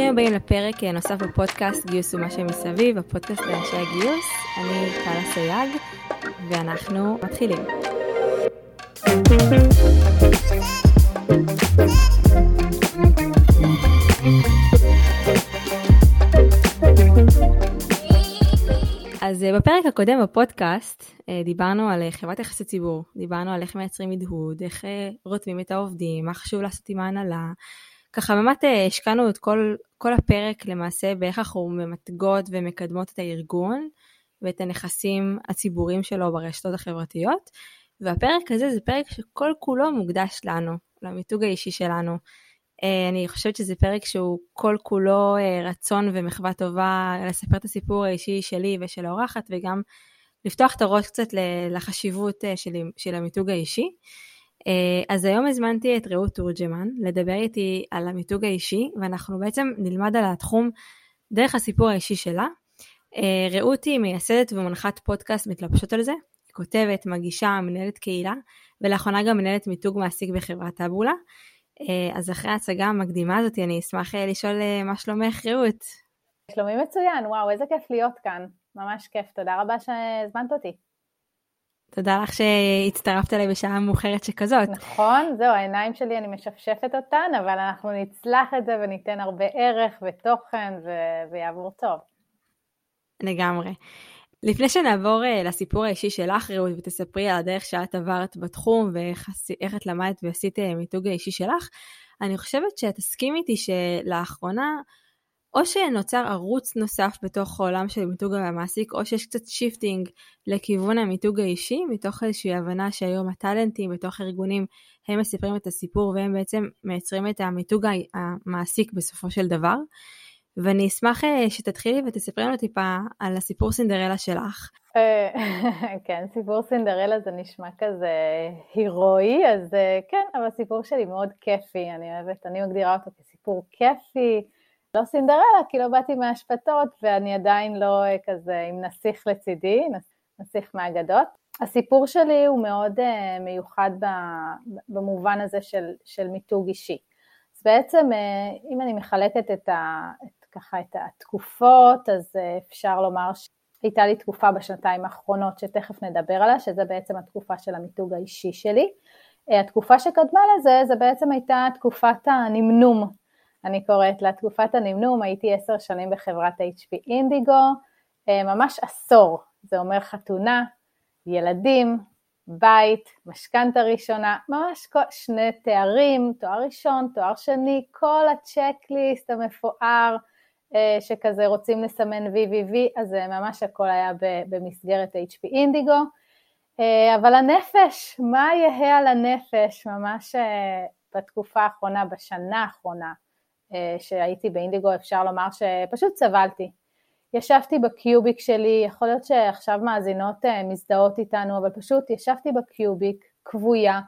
ברוכים הבאים לפרק נוסף בפודקאסט גיוס ומה שמסביב, הפודקאסט לאנשי הגיוס. אני טלה סייג, ואנחנו מתחילים. אז אה, בפרק הקודם בפודקאסט אה, דיברנו על אה, חברת יחסי ציבור, דיברנו על איך מייצרים הדהוד, איך רותמים את העובדים, מה חשוב לעשות עם ההנהלה. ככה באמת השקענו את כל, כל הפרק למעשה באיך אנחנו ממתגות ומקדמות את הארגון ואת הנכסים הציבוריים שלו ברשתות החברתיות. והפרק הזה זה פרק שכל כולו מוקדש לנו, למיתוג האישי שלנו. אה, אני חושבת שזה פרק שהוא כל כולו אה, רצון ומחווה טובה לספר את הסיפור האישי שלי ושל האורחת וגם לפתוח את הראש קצת לחשיבות אה, של, של המיתוג האישי. אז היום הזמנתי את רעות תורג'מן לדבר איתי על המיתוג האישי ואנחנו בעצם נלמד על התחום דרך הסיפור האישי שלה. רעות היא מייסדת ומנחת פודקאסט מתלבשות על זה, היא כותבת, מגישה, מנהלת קהילה ולאחרונה גם מנהלת מיתוג מעסיק בחברת טאבולה. אה, אז אחרי ההצגה המקדימה הזאת אני אשמח אה, לשאול אה, מה שלומך רעות. שלומי מצוין, וואו איזה כיף להיות כאן, ממש כיף, תודה רבה שהזמנת אותי. תודה לך שהצטרפת אליי בשעה מאוחרת שכזאת. נכון, זהו, העיניים שלי, אני משפשפת אותן, אבל אנחנו נצלח את זה וניתן הרבה ערך ותוכן ו- ויעבור טוב. לגמרי. לפני שנעבור uh, לסיפור האישי שלך, רעות, ותספרי על הדרך שאת עברת בתחום ואיך את למדת ועשית uh, מיתוג האישי שלך, אני חושבת שאת תסכים איתי שלאחרונה, או שנוצר ערוץ נוסף בתוך העולם של מיתוג המעסיק, או שיש קצת shifting לכיוון המיתוג האישי, מתוך איזושהי הבנה שהיום הטאלנטים בתוך ארגונים, הם מספרים את הסיפור והם בעצם מייצרים את המיתוג המעסיק בסופו של דבר. ואני אשמח אה, שתתחילי ותספרי לנו טיפה על הסיפור סינדרלה שלך. אה, כן, סיפור סינדרלה זה נשמע כזה הירואי, אז אה, כן, אבל הסיפור שלי מאוד כיפי, אני אוהבת, אני מגדירה אותו כסיפור כיפי. לא סינדרלה, כי לא באתי מהאשפתות, ואני עדיין לא כזה עם נסיך לצידי, נסיך מהאגדות. הסיפור שלי הוא מאוד מיוחד במובן הזה של, של מיתוג אישי. אז בעצם, אם אני מחלקת את, ה, את ככה את התקופות, אז אה, אפשר לומר שהייתה לי תקופה בשנתיים האחרונות שתכף נדבר עליה, שזה בעצם התקופה של המיתוג האישי שלי. אה, התקופה שקדמה לזה, זה בעצם הייתה תקופת הנמנום, אני קוראת לה תקופת הנמנום, הייתי עשר שנים בחברת HP אינדיגו, אה, ממש עשור, זה אומר חתונה, ילדים, בית, משכנתה ראשונה, ממש שני תארים, תואר ראשון, תואר שני, כל הצ'קליסט המפואר, אה, שכזה רוצים לסמן VVV, אז ממש הכל היה במסגרת HP אינדיגו. אה, אבל הנפש, מה יהא על הנפש, ממש בתקופה האחרונה, בשנה האחרונה שהייתי באינדיגו, אפשר לומר שפשוט סבלתי. ישבתי בקיוביק שלי, יכול להיות שעכשיו מאזינות מזדהות איתנו, אבל פשוט ישבתי בקיוביק, כבויה,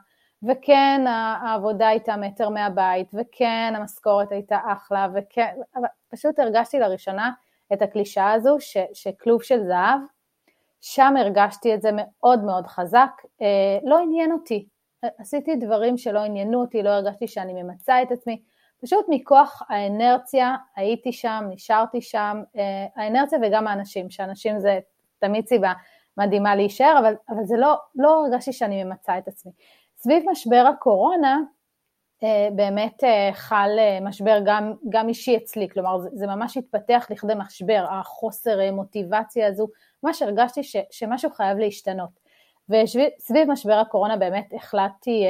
וכן העבודה הייתה מטר מהבית, וכן המשכורת הייתה אחלה, וכן, אבל פשוט הרגשתי לראשונה את הקלישאה הזו ש, שכלוב של זהב, שם הרגשתי את זה מאוד מאוד חזק, אה, לא עניין אותי, עשיתי דברים שלא עניינו אותי, לא הרגשתי שאני ממצה את עצמי, פשוט מכוח האנרציה הייתי שם, נשארתי שם, אה, האנרציה וגם האנשים, שאנשים זה תמיד סיבה מדהימה להישאר, אבל, אבל זה לא, לא הרגשתי שאני ממצה את עצמי. סביב משבר הקורונה אה, באמת אה, חל משבר גם, גם אישי אצלי, כלומר זה, זה ממש התפתח לכדי משבר, החוסר מוטיבציה הזו, ממש הרגשתי ש, שמשהו חייב להשתנות. וסביב משבר הקורונה באמת החלטתי,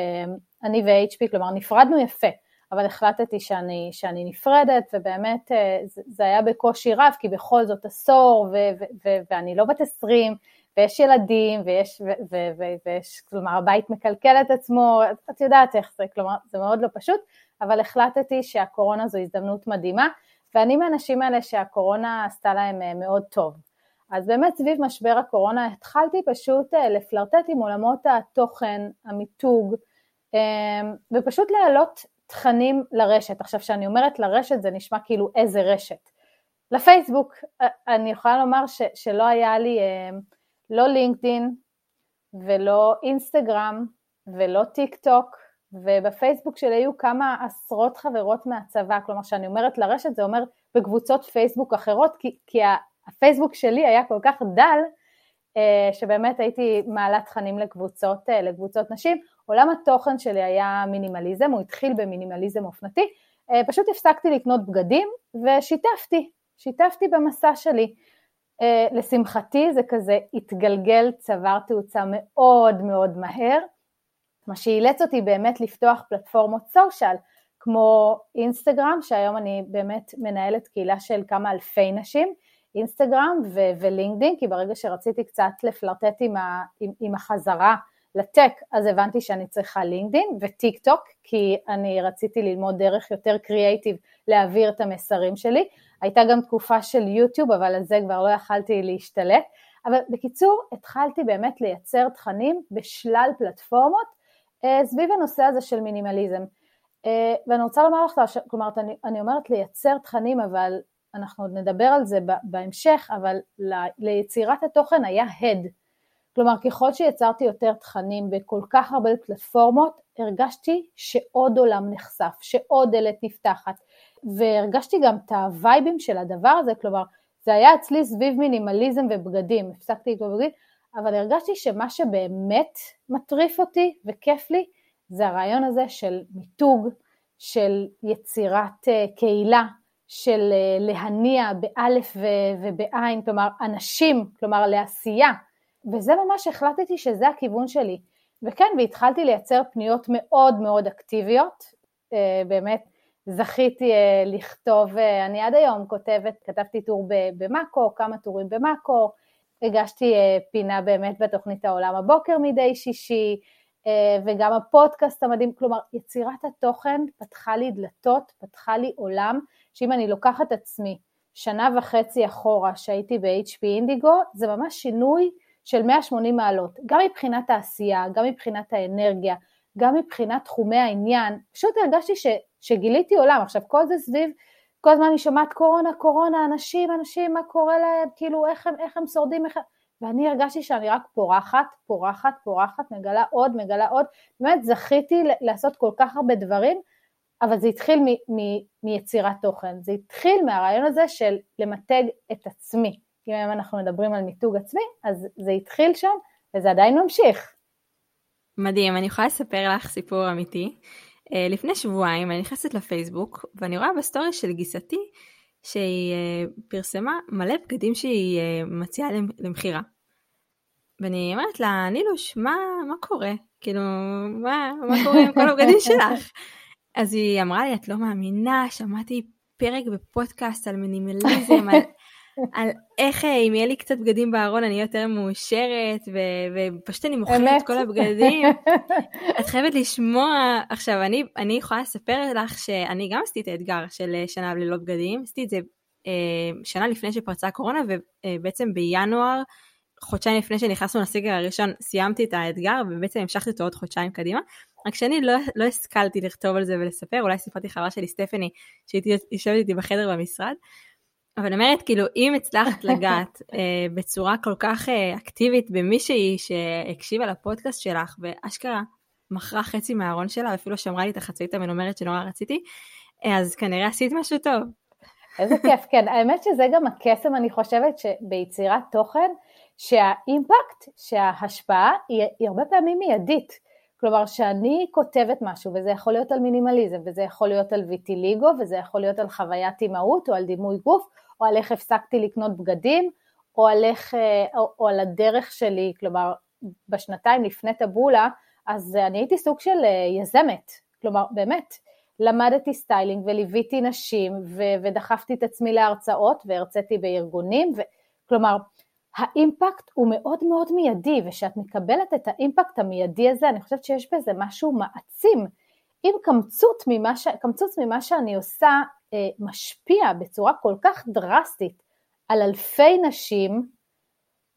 אני ו-HP, כלומר נפרדנו יפה, אבל החלטתי שאני, שאני נפרדת, ובאמת זה, זה היה בקושי רב, כי בכל זאת עשור, ו, ו, ו, ואני לא בת עשרים, ויש ילדים, ויש, ו, ו, ו, ויש, כלומר הבית מקלקל את עצמו, את יודעת איך זה, כלומר זה מאוד לא פשוט, אבל החלטתי שהקורונה זו הזדמנות מדהימה, ואני מהאנשים האלה שהקורונה עשתה להם אה, מאוד טוב. אז באמת סביב משבר הקורונה התחלתי פשוט אה, לפלרטט עם עולמות התוכן, המיתוג, אה, ופשוט להעלות תכנים לרשת. עכשיו, כשאני אומרת לרשת זה נשמע כאילו איזה רשת. לפייסבוק, אני יכולה לומר ש, שלא היה לי לא לינקדין ולא אינסטגרם ולא טיק טוק ובפייסבוק שלי היו כמה עשרות חברות מהצבא, כלומר כשאני אומרת לרשת זה אומר בקבוצות פייסבוק אחרות, כי, כי הפייסבוק שלי היה כל כך דל, אה, שבאמת הייתי מעלה תכנים לקבוצות, אה, לקבוצות נשים. עולם התוכן שלי היה מינימליזם, הוא התחיל במינימליזם אופנתי, אה, פשוט הפסקתי לקנות בגדים ושיתפתי, שיתפתי במסע שלי. לשמחתי זה כזה התגלגל, צבר תאוצה מאוד מאוד מהר, מה שאילץ אותי באמת לפתוח פלטפורמות סושיאל, כמו אינסטגרם, שהיום אני באמת מנהלת קהילה של כמה אלפי נשים, אינסטגרם ולינקדאין, כי ברגע שרציתי קצת לפלרטט עם, ה- עם, עם החזרה לטק, אז הבנתי שאני צריכה לינקדאין וטיק טוק, כי אני רציתי ללמוד דרך יותר קריאייטיב להעביר את המסרים שלי. הייתה גם תקופה של יוטיוב, אבל על זה כבר לא יכלתי להשתלט. אבל בקיצור, התחלתי באמת לייצר תכנים בשלל פלטפורמות אה, סביב הנושא הזה של מינימליזם. אה, ואני רוצה לומר לך, כלומר, אני, אומרת לייצר תכנים, אבל אנחנו עוד נדבר על זה בהמשך, אבל ליצירת התוכן היה הד. כלומר, ככל שיצרתי יותר תכנים בכל כך הרבה פלטפורמות, הרגשתי שעוד עולם נחשף, שעוד דלת נפתחת, והרגשתי גם את הווייבים של הדבר הזה, כלומר, זה היה אצלי סביב מינימליזם ובגדים, הפסקתי לקרוא בגדים, אבל הרגשתי שמה שבאמת מטריף אותי וכיף לי, זה הרעיון הזה של מיתוג, של יצירת אה, קהילה, של אה, להניע באלף ובעין, כלומר אנשים, כלומר לעשייה, וזה ממש החלטתי שזה הכיוון שלי. וכן, והתחלתי לייצר פניות מאוד מאוד אקטיביות, אה, באמת זכיתי אה, לכתוב, אני עד היום כותבת, כתבתי טור במאקו, כמה טורים במאקו, הגשתי פינה באמת בתוכנית העולם הבוקר מדי שישי, וגם הפודקאסט המדהים, כלומר יצירת התוכן פתחה לי דלתות, פתחה לי עולם שאם אני לוקחת עצמי שנה וחצי אחורה שהייתי ב-HP אינדיגו, זה ממש שינוי של 180 מעלות, גם מבחינת העשייה, גם מבחינת האנרגיה, גם מבחינת תחומי העניין, פשוט הרגשתי ש, שגיליתי עולם, עכשיו כל זה סביב, כל הזמן אני שומעת קורונה, קורונה, אנשים, אנשים, מה קורה להם, כאילו איך הם, איך הם שורדים, איך... ואני הרגשתי שאני רק פורחת, פורחת, פורחת, מגלה עוד, מגלה עוד, באמת זכיתי לעשות כל כך הרבה דברים, אבל זה התחיל מ- מ- מיצירת תוכן, זה התחיל מהרעיון הזה של למתג את עצמי. אם היום אנחנו מדברים על מיתוג עצמי, אז זה התחיל שם וזה עדיין ממשיך. מדהים, אני יכולה לספר לך סיפור אמיתי. Uh, לפני שבועיים אני נכנסת לפייסבוק ואני רואה בסטורי של גיסתי שהיא uh, פרסמה מלא בגדים שהיא uh, מציעה למכירה. ואני אומרת לה, נילוש, מה, מה קורה? כאילו, מה, מה קורה עם כל הבגדים שלך? אז היא אמרה לי, את לא מאמינה, שמעתי פרק בפודקאסט על מינימליזם, על, על איך אה, אם יהיה לי קצת בגדים בארון אני יותר מאושרת, ו- ופשוט אני מוכרת את כל הבגדים. את חייבת לשמוע, עכשיו אני, אני יכולה לספר לך שאני גם עשיתי את האתגר של אה, שנה ללא בגדים, עשיתי את זה אה, שנה לפני שפרצה הקורונה, ובעצם בינואר, חודשיים לפני שנכנסנו לסגר הראשון, סיימתי את האתגר, ובעצם המשכתי אותו עוד חודשיים קדימה. רק שאני לא, לא השכלתי לכתוב על זה ולספר, אולי סיפרתי חברה שלי סטפני, שהייתי יושבת איתי בחדר במשרד, אבל אני אומרת, כאילו, אם הצלחת לגעת אה, בצורה כל כך אה, אקטיבית במישהי שהקשיבה לפודקאסט שלך, ואשכרה מכרה חצי מהארון שלה, ואפילו שמרה לי את החצאית המנומרת שנורא רציתי, אה, אז כנראה עשית משהו טוב. איזה כיף, כן. האמת שזה גם הקסם, אני חושבת, שביצירת תוכן, שהאימפקט, שההשפעה היא, היא הרבה פעמים מיידית. כלומר שאני כותבת משהו, וזה יכול להיות על מינימליזם, וזה יכול להיות על ויטיליגו, וזה יכול להיות על חוויית אימהות, או על דימוי גוף, או על איך הפסקתי לקנות בגדים, או על, איך, אה, או, או על הדרך שלי, כלומר בשנתיים לפני טבולה, אז אני הייתי סוג של אה, יזמת, כלומר באמת, למדתי styling וליוויתי נשים ו- ודחפתי את עצמי להרצאות והרציתי בארגונים, ו- כלומר האימפקט הוא מאוד מאוד מיידי, וכשאת מקבלת את האימפקט המיידי הזה, אני חושבת שיש בזה משהו מעצים. אם קמצוץ ממה, ש... קמצוץ ממה שאני עושה אה, משפיע בצורה כל כך דרסטית על אלפי נשים,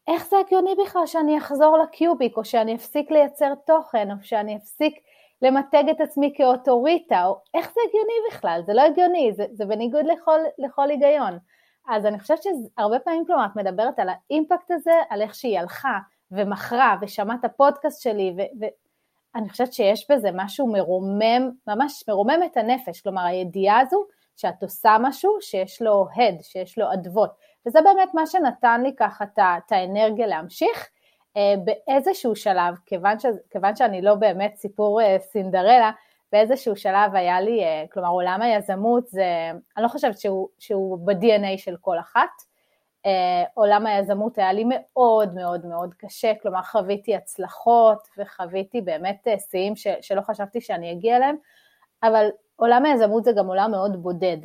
איך זה הגיוני בכלל שאני אחזור לקיוביק, או שאני אפסיק לייצר תוכן, או שאני אפסיק למתג את עצמי כאוטוריטה, או איך זה הגיוני בכלל? זה לא הגיוני, זה, זה בניגוד לכל, לכל היגיון. אז אני חושבת שהרבה פעמים, כלומר, את מדברת על האימפקט הזה, על איך שהיא הלכה ומכרה ושמעה את הפודקאסט שלי, ו- ו- אני חושבת שיש בזה משהו מרומם, ממש מרומם את הנפש, כלומר הידיעה הזו שאת עושה משהו שיש לו הד, שיש לו אדוות, וזה באמת מה שנתן לי ככה את האנרגיה להמשיך. אה, באיזשהו שלב, כיוון, ש, כיוון שאני לא באמת סיפור אה, סינדרלה, באיזשהו שלב היה לי, אה, כלומר עולם היזמות זה, אני לא חושבת שהוא, שהוא ב-DNA של כל אחת, עולם היזמות היה לי מאוד מאוד מאוד קשה, כלומר חוויתי הצלחות וחוויתי באמת שיאים שלא חשבתי שאני אגיע אליהם, אבל עולם היזמות זה גם עולם מאוד בודד,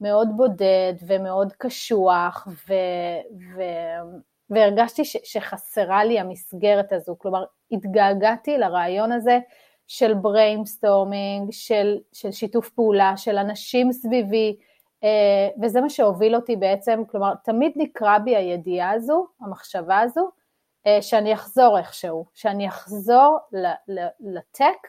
מאוד בודד ומאוד קשוח, ו, ו, והרגשתי ש, שחסרה לי המסגרת הזו, כלומר התגעגעתי לרעיון הזה של brainstorming, של, של שיתוף פעולה, של אנשים סביבי, אה, וזה מה שהוביל אותי בעצם, כלומר תמיד ניקרה בי הידיעה הזו, המחשבה הזו, אה, שאני אחזור איכשהו, שאני אחזור ל tech,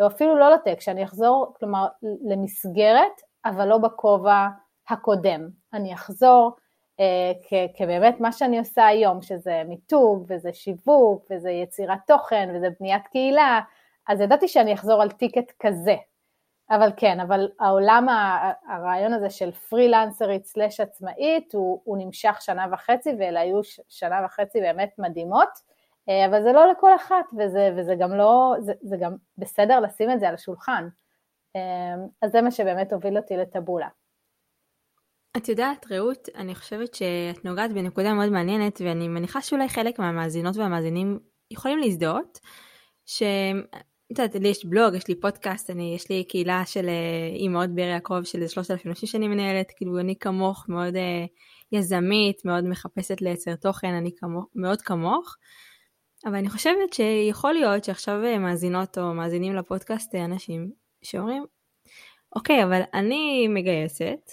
או אפילו לא ל tech, שאני אחזור, כלומר, למסגרת, אבל לא בכובע הקודם. אני אחזור אה, כבאמת מה שאני עושה היום, שזה מיתוג וזה שיווק וזה יצירת תוכן וזה בניית קהילה, אז ידעתי שאני אחזור על טיקט כזה. אבל כן, אבל העולם, הרעיון הזה של פרילנסרית סלאש עצמאית, הוא, הוא נמשך שנה וחצי, ואלה היו שנה וחצי באמת מדהימות, אה, אבל זה לא לכל אחת, וזה, וזה גם לא, זה, זה גם בסדר לשים את זה על השולחן. אה, אז זה מה שבאמת הוביל אותי לטבולה. את יודעת, רעות, אני חושבת שאת נוגעת בנקודה מאוד מעניינת, ואני מניחה שאולי חלק מהמאזינות והמאזינים יכולים להזדהות, ש... את יודעת, לי יש בלוג, יש לי פודקאסט, אני, יש לי קהילה של אה, אימהות באר יעקב של שלושת אלפים נשים שאני מנהלת, כאילו אני כמוך מאוד uh, יזמית, מאוד מחפשת לייצר תוכן, אני כמוך, מאוד כמוך, אבל אני חושבת שיכול להיות שעכשיו אה, מאזינות או מאזינים לפודקאסט אנשים שאומרים, אוקיי, אבל אני מגייסת,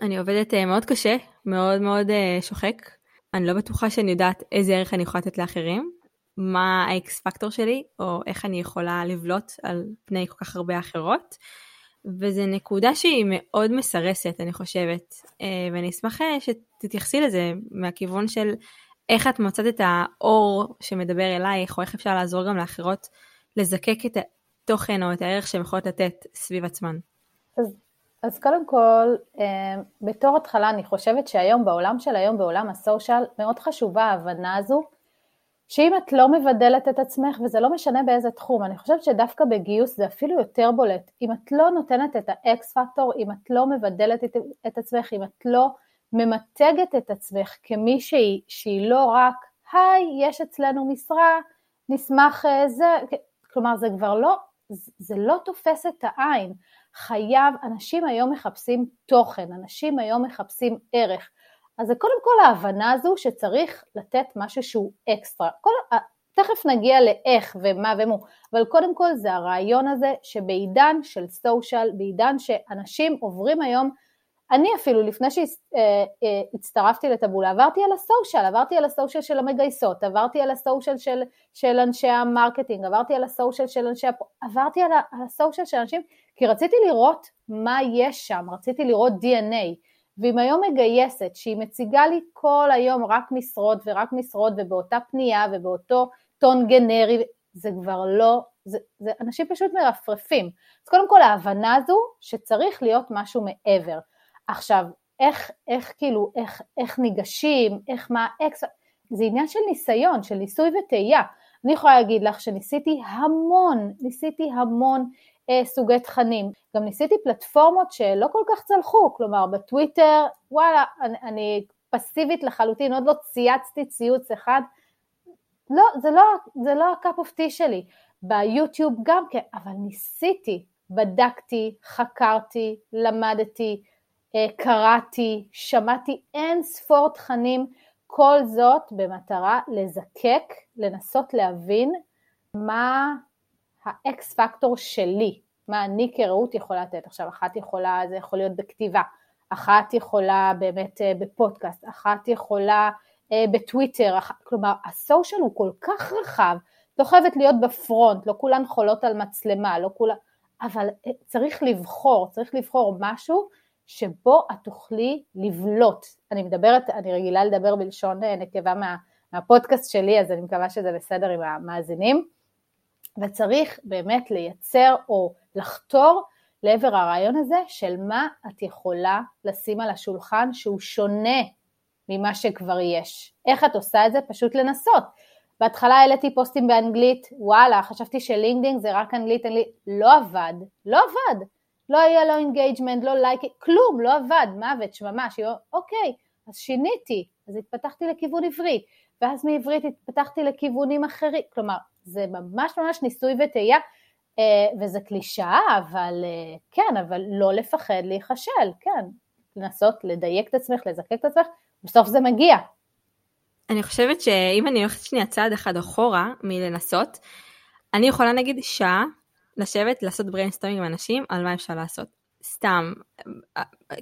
אני עובדת אה, מאוד קשה, מאוד מאוד אה, שוחק. אני לא בטוחה שאני יודעת איזה ערך אני יכולה לתת לאחרים, מה האקס פקטור שלי, או איך אני יכולה לבלוט על פני כל כך הרבה אחרות. וזו נקודה שהיא מאוד מסרסת, אני חושבת, אה, ואני אשמח שתתייחסי לזה מהכיוון של איך את מוצאת את האור שמדבר אלייך, או איך אפשר לעזור גם לאחרות לזקק את התוכן או את הערך שהן יכולות לתת סביב עצמן. אז אז קודם כל, אה, בתור התחלה אני חושבת שהיום, בעולם של היום, בעולם הסושיאל, מאוד חשובה ההבנה הזו, שאם את לא מבדלת את עצמך, וזה לא משנה באיזה תחום, אני חושבת שדווקא בגיוס זה אפילו יותר בולט, אם את לא נותנת את האקס פקטור, אם את לא מבדלת את, את עצמך, אם את לא ממתגת את עצמך כמישהי שהיא לא רק, היי, יש אצלנו משרה, נשמח אה, זה, כלומר זה כבר לא, זה לא תופס את העין. חייב, אנשים היום מחפשים תוכן, אנשים היום מחפשים ערך. אז זה קודם כל ההבנה הזו שצריך לתת משהו שהוא אקסטרה. כל, תכף נגיע לאיך ומה ומו, אבל קודם כל זה הרעיון הזה שבעידן של בעידן שאנשים עוברים היום אני אפילו, לפני שהצטרפתי אה, אה, לטבולה, עברתי על הסושיאל, עברתי על הסושיאל של המגייסות, עברתי על הסושיאל של, של אנשי ה marketing, עברתי על ה social של אנשי, עברתי על, ה social של אנשים, כי רציתי לראות מה יש שם, רציתי לראות DNA. ואם היום מגייסת, שהיא מציגה לי כל היום רק משרות ורק משרות ובאותה פנייה ובאותו טון גנרי, זה כבר לא, זה, זה אנשים פשוט מרפרפים. אז קודם כל ההבנה הזו שצריך להיות משהו מעבר. עכשיו, איך, איך כאילו, איך, איך ניגשים, איך מה ה hacks, זה עניין של ניסיון, של ניסוי וטעייה. אני יכולה להגיד לך שניסיתי המון, ניסיתי המון סוגי תכנים. גם ניסיתי פלטפורמות שלא כל כך צלחו, כלומר בטוויטר, וואלה, אני, אני פסיבית לחלוטין, עוד לא צייצתי ציוץ אחד. לא, זה לא, זה לא ה cup of tea שלי. ביוטיוב גם כן, אבל ניסיתי, בדקתי, חקרתי, למדתי, אה, קראתי, שמעתי אין ספור תכנים, כל זאת במטרה לזקק, לנסות להבין מה האקס פקטור שלי, מה אני כרעות יכולה לתת. עכשיו, אחת יכולה, זה יכול להיות בכתיבה, אחת יכולה באמת אה, בפודקאסט, אחת יכולה אה, בטוויטר, אח... כלומר, הסושיאל הוא כל כך רחב, לא חייבת להיות בפרונט, לא כולן חולות על מצלמה, לא כולן, אבל צריך לבחור, צריך לבחור משהו שבו את תוכלי לבלוט. אני מדברת, אני רגילה לדבר בלשון אה, נקבה מה, מהפודקאסט שלי, אז אני מקווה שזה בסדר עם המאזינים. וצריך באמת לייצר או לחתור לעבר הרעיון הזה של מה את יכולה לשים על השולחן שהוא שונה ממה שכבר יש. איך את עושה את זה? פשוט לנסות. בהתחלה העליתי פוסטים באנגלית, וואלה, חשבתי שלינקדאין זה רק אנגלית, אנגלית, לא עבד, לא עבד. לא היה לו engagement, לא לייק, כלום, לא עבד, מוות, שממה, שיו, אוקיי, אז שיניתי, אז התפתחתי לכיוון עברית, ואז מעברית התפתחתי לכיוונים אחרים, כלומר, זה ממש ממש ניסוי וטעייה, אה, וזה קלישאה, אבל אה, כן, אבל לא לפחד להיכשל, כן, לנסות לדייק את עצמך, לזקק את עצמך, בסוף זה מגיע. אני חושבת שאם אני הולכת שנייה צעד אחד אחורה מלנסות, אני יכולה נגיד שעה לשבת לעשות brainstorming עם אנשים על מה אפשר לעשות. סתם,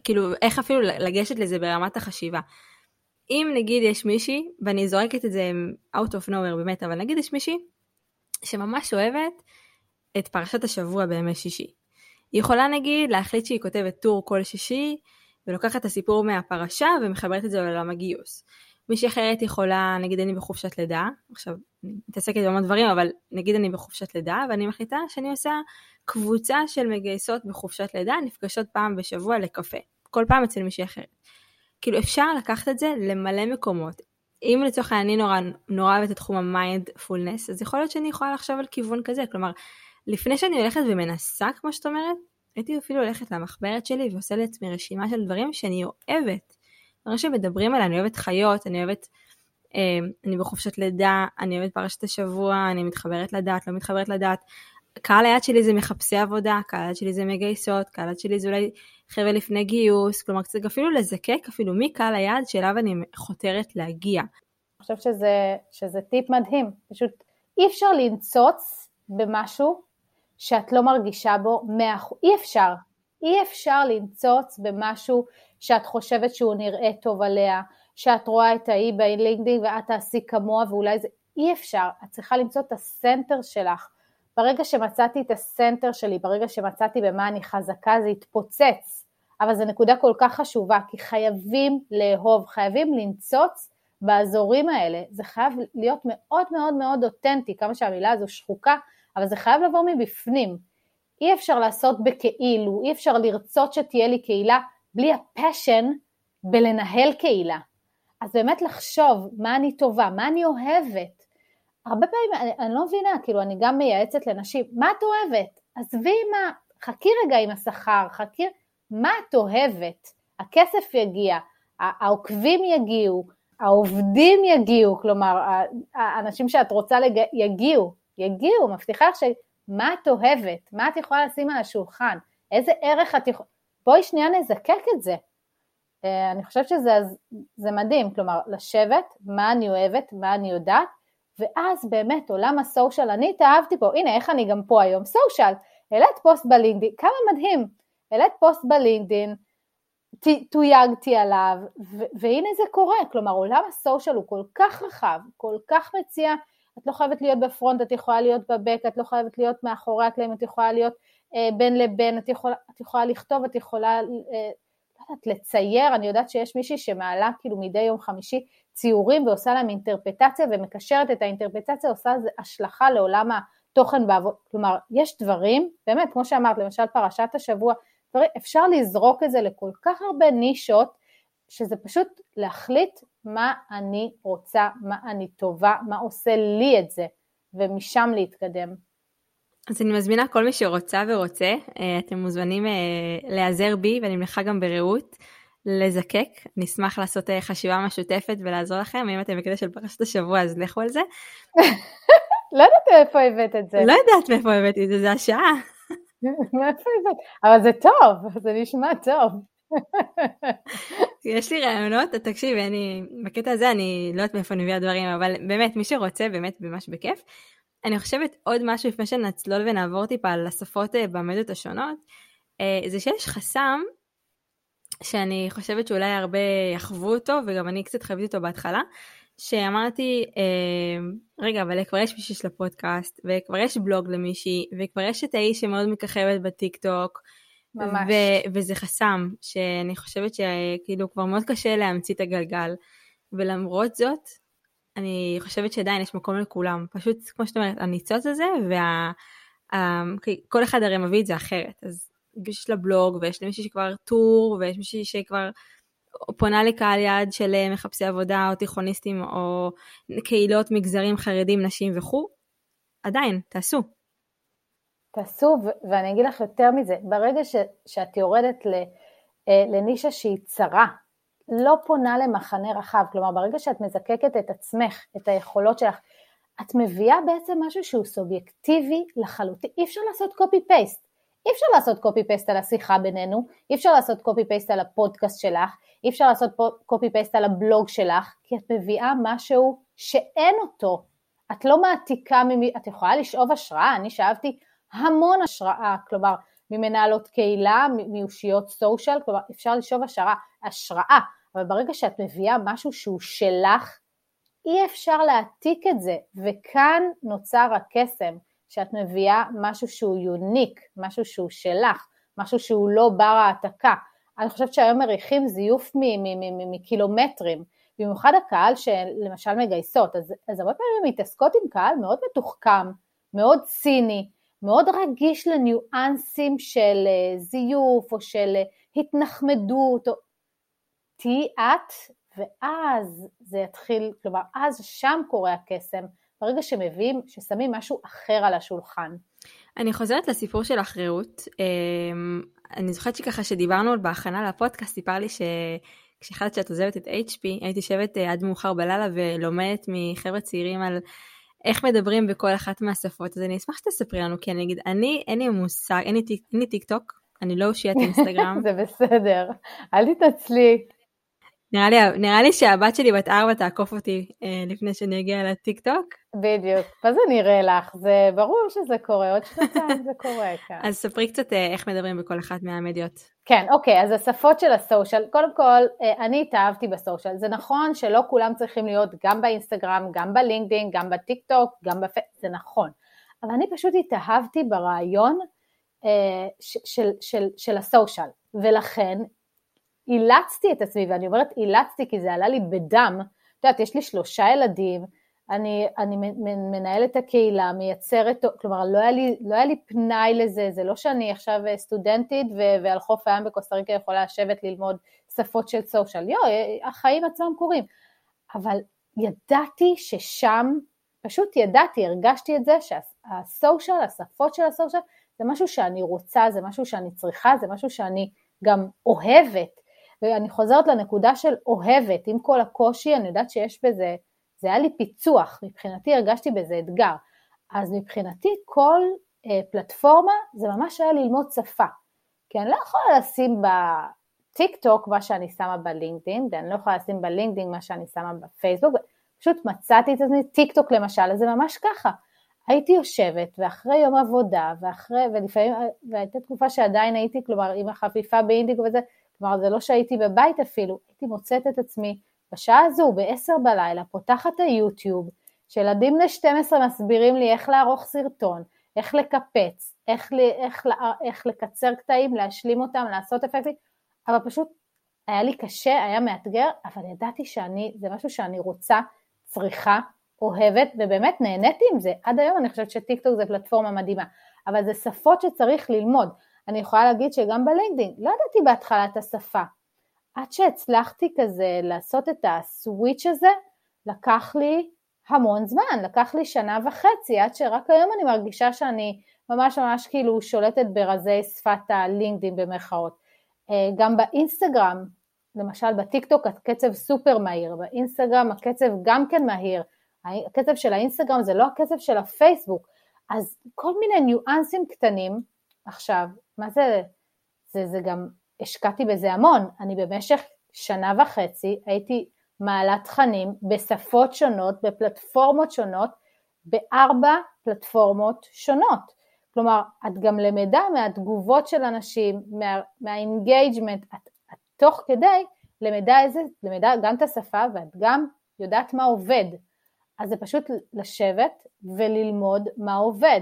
כאילו איך אפילו לגשת לזה ברמת החשיבה. אם נגיד יש מישהי, ואני זורקת את זה out of nowhere באמת, אבל נגיד יש מישהי שממש אוהבת את פרשת השבוע בימי שישי. היא יכולה נגיד להחליט שהיא כותבת טור כל שישי, ולוקחת את הסיפור מהפרשה ומחברת את זה לעולם הגיוס. מישהי אחרת יכולה, נגיד אני בחופשת לידה, עכשיו אני מתעסקת בהמון דברים, אבל נגיד אני בחופשת לידה, ואני מחליטה שאני עושה קבוצה של מגייסות בחופשת לידה, נפגשות פעם בשבוע לקפה, כל פעם אצל מישהי אחרת. כאילו אפשר לקחת את זה למלא מקומות. אם לצורך העניין אני נורא, נורא אוהבת את תחום המיינדפולנס, אז יכול להיות שאני יכולה לחשוב על כיוון כזה, כלומר, לפני שאני הולכת ומנסה, כמו שאת אומרת, הייתי אפילו הולכת למחברת שלי ועושה לעצמי רשימה של דברים שאני אוהבת. דברים שמדברים עליי, אני אוהבת חיות, אני אוהבת, אה, אני בחופשת לידה, אני אוהבת פרשת השבוע, אני מתחברת לדעת, לא מתחברת לדעת. קהל היד שלי זה מחפשי עבודה, קהל היד שלי זה מגייסות, קהל היד שלי זה אולי חבר'ה לפני גיוס, כלומר קצת אפילו לזקק אפילו מי קהל היד שאליו אני חותרת להגיע. אני חושבת שזה, שזה טיפ מדהים, פשוט אי אפשר לנצוץ במשהו שאת לא מרגישה בו מאה אחוז, אי אפשר, אי אפשר לנצוץ במשהו שאת חושבת שהוא נראה טוב עליה, שאת רואה את האי בלינקדאין ואת תעשי כמוה ואולי זה, אי אפשר, את צריכה למצוא את הסנטר שלך. ברגע שמצאתי את הסנטר שלי, ברגע שמצאתי במה אני חזקה זה התפוצץ, אבל זו נקודה כל כך חשובה, כי חייבים לאהוב, חייבים לנצוץ באזורים האלה, זה חייב להיות מאוד מאוד מאוד אותנטי, כמה שהמילה הזו שחוקה, אבל זה חייב לבוא מבפנים. אי אפשר לעשות בכאילו, אי אפשר לרצות שתהיה לי קהילה בלי הפשן בלנהל קהילה. אז באמת לחשוב מה אני טובה, מה אני אוהבת. הרבה פעמים, אני, אני לא מבינה, כאילו אני גם מייעצת לנשים, מה את אוהבת? עזבי מה, חכי רגע עם השכר, חכי, מה את אוהבת? הכסף יגיע, העוקבים יגיעו, העובדים יגיעו, כלומר, האנשים שאת רוצה לג... יגיעו, יגיעו, מבטיחה לך ש... מה את אוהבת? מה את יכולה לשים על השולחן? איזה ערך את יכולה... בואי שנייה נזקק את זה. אה, אני חושבת שזה מדהים, כלומר, לשבת, מה אני אוהבת, מה אני יודעת, ואז באמת עולם הסושיאל, אני התאהבתי פה, הנה איך אני גם פה היום, סושיאל, העלית פוסט בלינקדאין, כמה מדהים, העלית פוסט בלינקדאין, תויגתי עליו, והנה זה קורה, כלומר עולם הסושיאל הוא כל כך רחב, כל כך מציע, את לא חייבת להיות בפרונט, את יכולה להיות בבק, את לא חייבת להיות מאחורי הקלעים, את יכולה להיות אה, בין לבין, את יכולה, את יכולה לכתוב, את יכולה, אה, לא יודעת, לצייר, אני יודעת שיש מישהי שמעלה כאילו מדי יום חמישי ציורים ועושה להם אינטרפטציה ומקשרת את האינטרפטציה, עושה השלכה לעולם התוכן בעבוד, כלומר, יש דברים, באמת, כמו שאמרת, למשל פרשת השבוע, אפשר לזרוק את זה לכל כך הרבה נישות, שזה פשוט להחליט מה אני רוצה, מה אני טובה, מה עושה לי את זה, ומשם להתקדם. אז אני מזמינה כל מי שרוצה ורוצה, אה, אתם מוזמנים אה, להיעזר בי ואני מניחה גם ברעות, לזקק, נשמח לעשות אה, חשיבה משותפת ולעזור לכם, אם אתם בקטע של פרשת השבוע אז לכו על זה. לא יודעת מאיפה הבאת את זה. לא יודעת מאיפה הבאתי את זה, זה השעה. אבל זה טוב, זה נשמע טוב. יש לי רעיונות, תקשיבי, אני, בקטע הזה אני לא יודעת מאיפה אני מביאה דברים, אבל באמת, מי שרוצה, באמת ממש בכיף. אני חושבת עוד משהו לפני שנצלול ונעבור טיפה על השפות אה, במדיות השונות, אה, זה שיש חסם שאני חושבת שאולי הרבה יחוו אותו, וגם אני קצת חוויתי אותו בהתחלה, שאמרתי, אה, רגע, אבל כבר יש מישהי של הפודקאסט, וכבר יש בלוג למישהי, וכבר יש את האיש שמאוד מככבת בטיק טוק, ממש. ו- וזה חסם, שאני חושבת שכאילו כבר מאוד קשה להמציא את הגלגל, ולמרות זאת, אני חושבת שעדיין יש מקום לכולם. פשוט, כמו שאת אומרת, הניצוץ הזה, וכל אחד הרי מביא את זה אחרת. אז יש לה בלוג, ויש למישהי שכבר טור, ויש מישהי שכבר פונה לקהל יעד של אה, מחפשי עבודה, או תיכוניסטים, או קהילות, מגזרים, חרדים, נשים וכו'. עדיין, תעשו. תעשו, ואני אגיד לך יותר מזה, ברגע ש, שאת יורדת ל, אה, לנישה שהיא צרה, לא פונה למחנה רחב, כלומר ברגע שאת מזקקת את עצמך, את היכולות שלך, את מביאה בעצם משהו שהוא סובייקטיבי לחלוטין, אי אפשר לעשות קופי פייסט, אי אפשר לעשות קופי פייסט על השיחה בינינו, אי אפשר לעשות קופי פייסט על הפודקאסט שלך, אי אפשר לעשות קופי פייסט על הבלוג שלך, כי את מביאה משהו שאין אותו, את לא מעתיקה, ממי, את יכולה לשאוב השראה, אני שאבתי המון השראה, כלומר ממנהלות קהילה, מאושיות סושיאל, כלומר אפשר לשאוב השראה, השראה, אבל ברגע שאת מביאה משהו שהוא שלך, אי אפשר להעתיק את זה, וכאן נוצר הקסם, שאת מביאה משהו שהוא יוניק, משהו שהוא שלך, משהו שהוא לא בר העתקה. אני חושבת שהיום מריחים זיוף מקילומטרים, במיוחד הקהל שלמשל מגייסות, אז, אז הרבה פעמים מתעסקות עם קהל מאוד מתוחכם, מאוד ציני, מאוד רגיש לניואנסים של אה, זיוף או של אה, התנחמדות, או... תהיי את ואז זה יתחיל, כלומר אז שם קורה הקסם, ברגע שמביאים, ששמים משהו אחר על השולחן. אני חוזרת לסיפור של אחריות. אמ, אני זוכרת שככה שדיברנו עוד בהכנה לפודקאסט, סיפר לי שכשהחלטת שאת עוזבת את HP, הייתי יושבת אה, עד מאוחר בלילה ולומדת מחבר'ה צעירים על איך מדברים בכל אחת מהשפות, אז אני אשמח שתספרי לנו, כי אני אגיד, אני, אין לי מושג, אין לי, אין לי טיק טוק, אני לא אושיית אינסטגרם. זה בסדר, אל תתעצלי. נראה לי, נראה לי שהבת שלי בת ארבע תעקוף אותי אה, לפני שאני אגיע לטיק טוק. בדיוק, מה זה נראה לך? זה ברור שזה קורה, עוד שנתיים זה קורה כאן. אז ספרי קצת אה, איך מדברים בכל אחת מהמדיות. כן, אוקיי, אז השפות של הסושיאל, קודם כל, אה, אני התאהבתי בסושיאל, זה נכון שלא כולם צריכים להיות גם באינסטגרם, גם בלינקדאין, גם בטיק טוק, גם בפ... זה נכון, אבל אני פשוט התאהבתי ברעיון אה, של, של, של, של הסושיאל, ולכן אילצתי את עצמי, ואני אומרת אילצתי כי זה עלה לי בדם, את יודעת, יש לי שלושה ילדים, אני, אני מנהלת הקהילה, מייצרת, כלומר לא היה, לי, לא היה לי פנאי לזה, זה לא שאני עכשיו סטודנטית ו, ועל חוף הים בקוסטה ריקה יכולה לשבת ללמוד שפות של סושיאל, יו, החיים עצמם קורים, אבל ידעתי ששם, פשוט ידעתי, הרגשתי את זה שהסושיאל, השפות של הסושיאל, זה משהו שאני רוצה, זה משהו שאני צריכה, זה משהו שאני גם אוהבת, ואני חוזרת לנקודה של אוהבת, עם כל הקושי, אני יודעת שיש בזה, זה היה לי פיצוח, מבחינתי הרגשתי בזה אתגר. אז מבחינתי כל אה, פלטפורמה זה ממש היה ללמוד שפה. כי אני לא יכולה לשים בטיק טוק מה שאני שמה בלינקדאין, ואני לא יכולה לשים בלינקדאין מה שאני שמה בפייסבוק, פשוט מצאתי את עצמי, טיק טוק למשל, אז זה ממש ככה. הייתי יושבת, ואחרי יום עבודה, ואחרי, ולפעמים, והייתה תקופה שעדיין הייתי, כלומר, עם החפיפה באינדיגו וזה, כלומר זה לא שהייתי בבית אפילו, הייתי מוצאת את עצמי בשעה הזו, ב-10 בלילה, פותחת היוטיוב, שילדים בני 12 מסבירים לי איך לערוך סרטון, איך לקפץ, איך, איך, איך לקצר קטעים, להשלים אותם, לעשות אפקטים, אבל פשוט היה לי קשה, היה מאתגר, אבל ידעתי שאני, זה משהו שאני רוצה, צריכה, אוהבת, ובאמת נהניתי עם זה. עד היום אני חושבת שטיקטוק זה פלטפורמה מדהימה, אבל זה שפות שצריך ללמוד. אני יכולה להגיד שגם בלינקדאין, לא ידעתי בהתחלה את השפה. עד שהצלחתי כזה לעשות את הסוויץ' הזה, לקח לי המון זמן, לקח לי שנה וחצי, עד שרק היום אני מרגישה שאני ממש ממש כאילו שולטת ברזי שפת הלינקדאין במרכאות. אה, גם באינסטגרם, למשל בטיקטוק הקצב סופר מהיר, באינסטגרם הקצב גם כן מהיר, הקצב של האינסטגרם זה לא הקצב של הפייסבוק, אז כל מיני ניואנסים קטנים, עכשיו, מה זה, זה, זה גם, השקעתי בזה המון, אני במשך שנה וחצי הייתי מעלה תכנים בשפות שונות, בפלטפורמות שונות, בארבע פלטפורמות שונות. כלומר, את גם למדה מהתגובות של אנשים, מה, מה engagement, את, את תוך כדי למדה, איזה, למדה גם את השפה ואת גם יודעת מה עובד. אז זה פשוט לשבת וללמוד מה עובד.